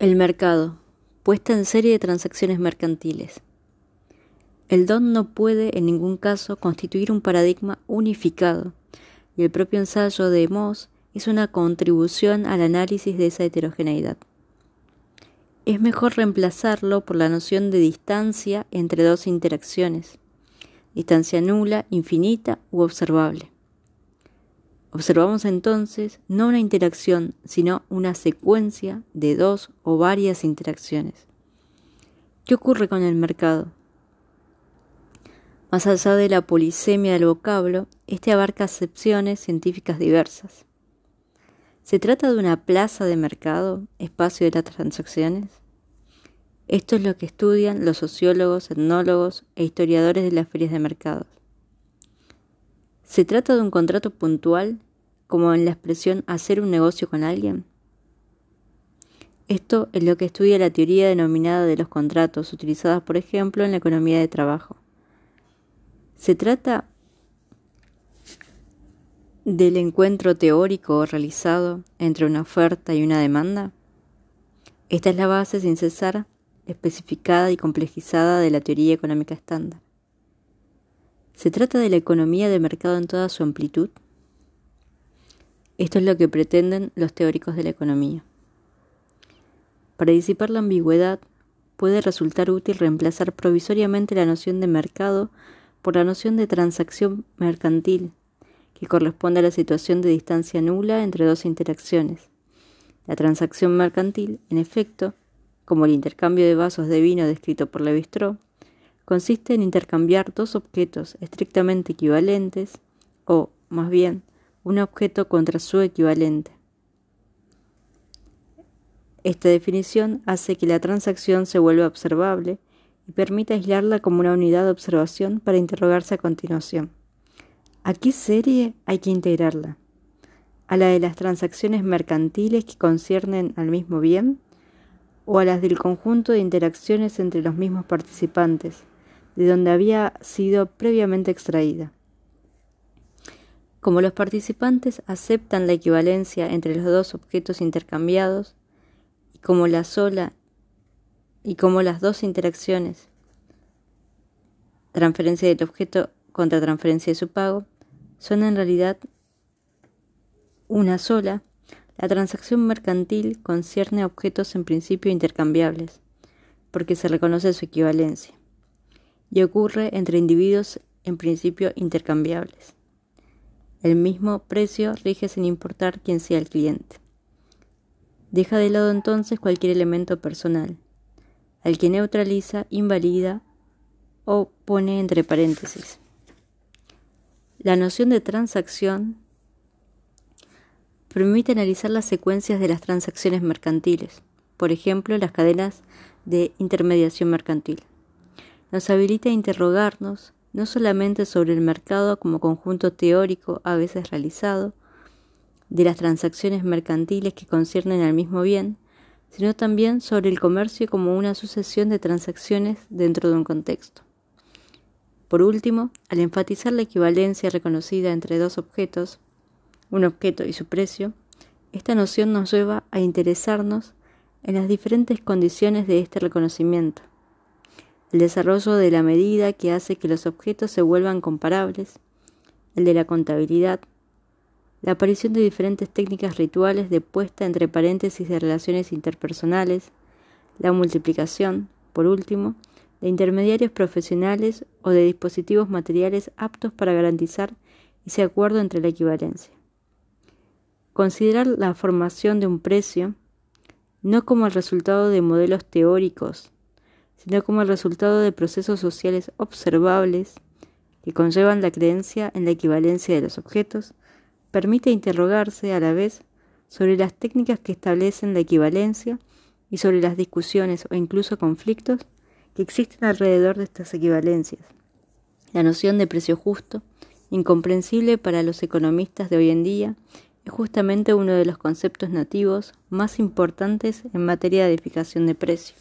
El mercado. Puesta en serie de transacciones mercantiles. El DON no puede en ningún caso constituir un paradigma unificado, y el propio ensayo de Moss es una contribución al análisis de esa heterogeneidad. Es mejor reemplazarlo por la noción de distancia entre dos interacciones, distancia nula, infinita u observable. Observamos entonces no una interacción, sino una secuencia de dos o varias interacciones. ¿Qué ocurre con el mercado? Más allá de la polisemia del vocablo, este abarca acepciones científicas diversas. ¿Se trata de una plaza de mercado, espacio de las transacciones? Esto es lo que estudian los sociólogos, etnólogos e historiadores de las ferias de mercados. ¿Se trata de un contrato puntual, como en la expresión hacer un negocio con alguien? Esto es lo que estudia la teoría denominada de los contratos, utilizada por ejemplo en la economía de trabajo. Se trata del encuentro teórico realizado entre una oferta y una demanda. Esta es la base sin cesar especificada y complejizada de la teoría económica estándar. ¿Se trata de la economía de mercado en toda su amplitud? Esto es lo que pretenden los teóricos de la economía. Para disipar la ambigüedad, puede resultar útil reemplazar provisoriamente la noción de mercado por la noción de transacción mercantil, que corresponde a la situación de distancia nula entre dos interacciones. La transacción mercantil, en efecto, como el intercambio de vasos de vino descrito por levi consiste en intercambiar dos objetos estrictamente equivalentes, o, más bien, un objeto contra su equivalente. Esta definición hace que la transacción se vuelva observable y permite aislarla como una unidad de observación para interrogarse a continuación. ¿A qué serie hay que integrarla? ¿A la de las transacciones mercantiles que conciernen al mismo bien? ¿O a las del conjunto de interacciones entre los mismos participantes, de donde había sido previamente extraída? Como los participantes aceptan la equivalencia entre los dos objetos intercambiados, y como la sola y como las dos interacciones, transferencia del objeto contra transferencia de su pago, son en realidad una sola, la transacción mercantil concierne a objetos en principio intercambiables, porque se reconoce su equivalencia, y ocurre entre individuos en principio intercambiables. El mismo precio rige sin importar quién sea el cliente. Deja de lado entonces cualquier elemento personal, al que neutraliza, invalida o pone entre paréntesis. La noción de transacción permite analizar las secuencias de las transacciones mercantiles, por ejemplo, las cadenas de intermediación mercantil. Nos habilita a interrogarnos no solamente sobre el mercado como conjunto teórico a veces realizado, de las transacciones mercantiles que conciernen al mismo bien, sino también sobre el comercio como una sucesión de transacciones dentro de un contexto. Por último, al enfatizar la equivalencia reconocida entre dos objetos, un objeto y su precio, esta noción nos lleva a interesarnos en las diferentes condiciones de este reconocimiento, el desarrollo de la medida que hace que los objetos se vuelvan comparables, el de la contabilidad, la aparición de diferentes técnicas rituales de puesta entre paréntesis de relaciones interpersonales, la multiplicación, por último, de intermediarios profesionales o de dispositivos materiales aptos para garantizar ese acuerdo entre la equivalencia. Considerar la formación de un precio no como el resultado de modelos teóricos, sino como el resultado de procesos sociales observables que conllevan la creencia en la equivalencia de los objetos, permite interrogarse a la vez sobre las técnicas que establecen la equivalencia y sobre las discusiones o incluso conflictos que existen alrededor de estas equivalencias. La noción de precio justo, incomprensible para los economistas de hoy en día, es justamente uno de los conceptos nativos más importantes en materia de fijación de precio.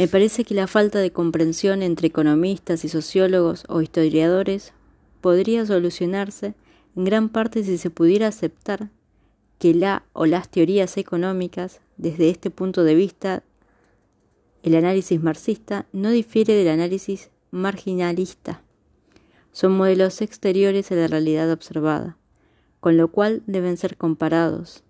Me parece que la falta de comprensión entre economistas y sociólogos o historiadores podría solucionarse en gran parte si se pudiera aceptar que la o las teorías económicas, desde este punto de vista, el análisis marxista no difiere del análisis marginalista. Son modelos exteriores a la realidad observada, con lo cual deben ser comparados,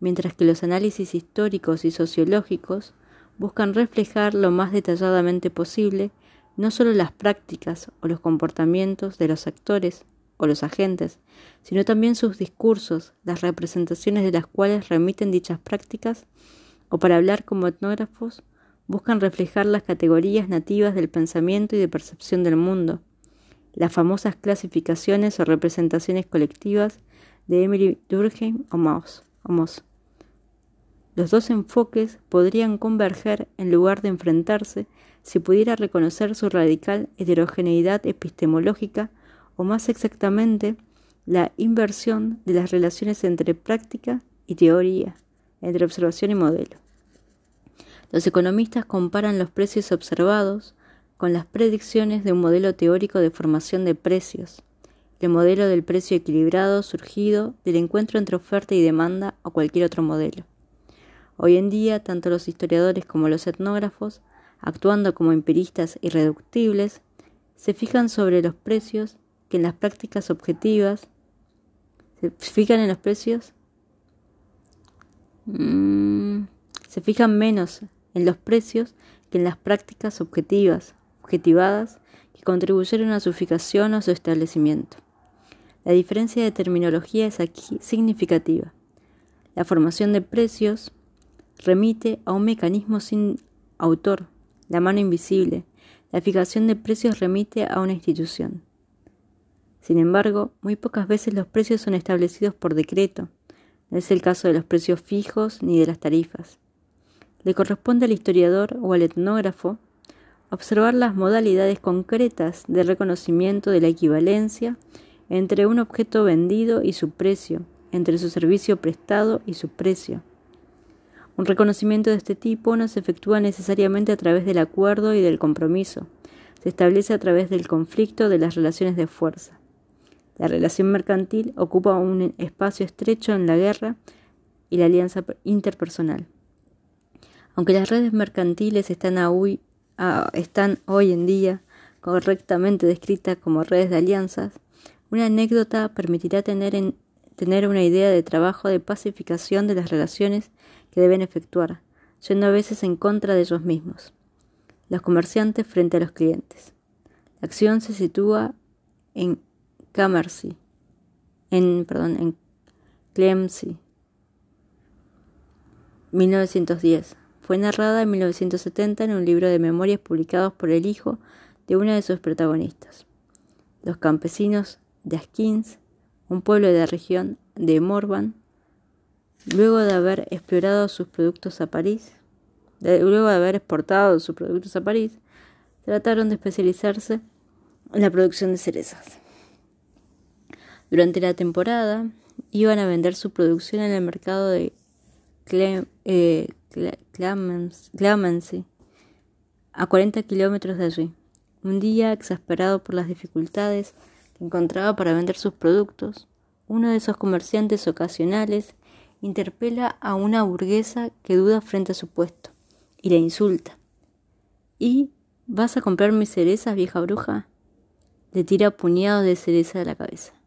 mientras que los análisis históricos y sociológicos buscan reflejar lo más detalladamente posible no solo las prácticas o los comportamientos de los actores o los agentes, sino también sus discursos, las representaciones de las cuales remiten dichas prácticas, o para hablar como etnógrafos, buscan reflejar las categorías nativas del pensamiento y de percepción del mundo, las famosas clasificaciones o representaciones colectivas de Emily Durkheim o Mauss. Los dos enfoques podrían converger en lugar de enfrentarse si pudiera reconocer su radical heterogeneidad epistemológica o más exactamente la inversión de las relaciones entre práctica y teoría, entre observación y modelo. Los economistas comparan los precios observados con las predicciones de un modelo teórico de formación de precios, el modelo del precio equilibrado surgido del encuentro entre oferta y demanda o cualquier otro modelo. Hoy en día, tanto los historiadores como los etnógrafos, actuando como empiristas irreductibles, se fijan sobre los precios que en las prácticas objetivas se fijan en los precios mm, se fijan menos en los precios que en las prácticas objetivas objetivadas que contribuyeron a su fijación o su establecimiento. La diferencia de terminología es aquí significativa. La formación de precios remite a un mecanismo sin autor, la mano invisible. La fijación de precios remite a una institución. Sin embargo, muy pocas veces los precios son establecidos por decreto. No es el caso de los precios fijos ni de las tarifas. Le corresponde al historiador o al etnógrafo observar las modalidades concretas de reconocimiento de la equivalencia entre un objeto vendido y su precio, entre su servicio prestado y su precio, un reconocimiento de este tipo no se efectúa necesariamente a través del acuerdo y del compromiso, se establece a través del conflicto de las relaciones de fuerza. La relación mercantil ocupa un espacio estrecho en la guerra y la alianza interpersonal. Aunque las redes mercantiles están hoy, en día correctamente descritas como redes de alianzas, una anécdota permitirá tener, en, tener una idea de trabajo de pacificación de las relaciones que deben efectuar, yendo a veces en contra de ellos mismos. Los comerciantes frente a los clientes. La acción se sitúa en Camercy, en, perdón, en Clemcy, 1910. Fue narrada en 1970 en un libro de memorias publicados por el hijo de una de sus protagonistas. Los campesinos de Askins, un pueblo de la región de Morvan, Luego de haber explorado sus productos a París, luego de haber exportado sus productos a París, trataron de especializarse en la producción de cerezas. Durante la temporada iban a vender su producción en el mercado de eh, Clemency, a 40 kilómetros de allí. Un día, exasperado por las dificultades que encontraba para vender sus productos, uno de esos comerciantes ocasionales interpela a una burguesa que duda frente a su puesto y la insulta. ¿Y vas a comprar mis cerezas, vieja bruja? Le tira puñados de cereza a la cabeza.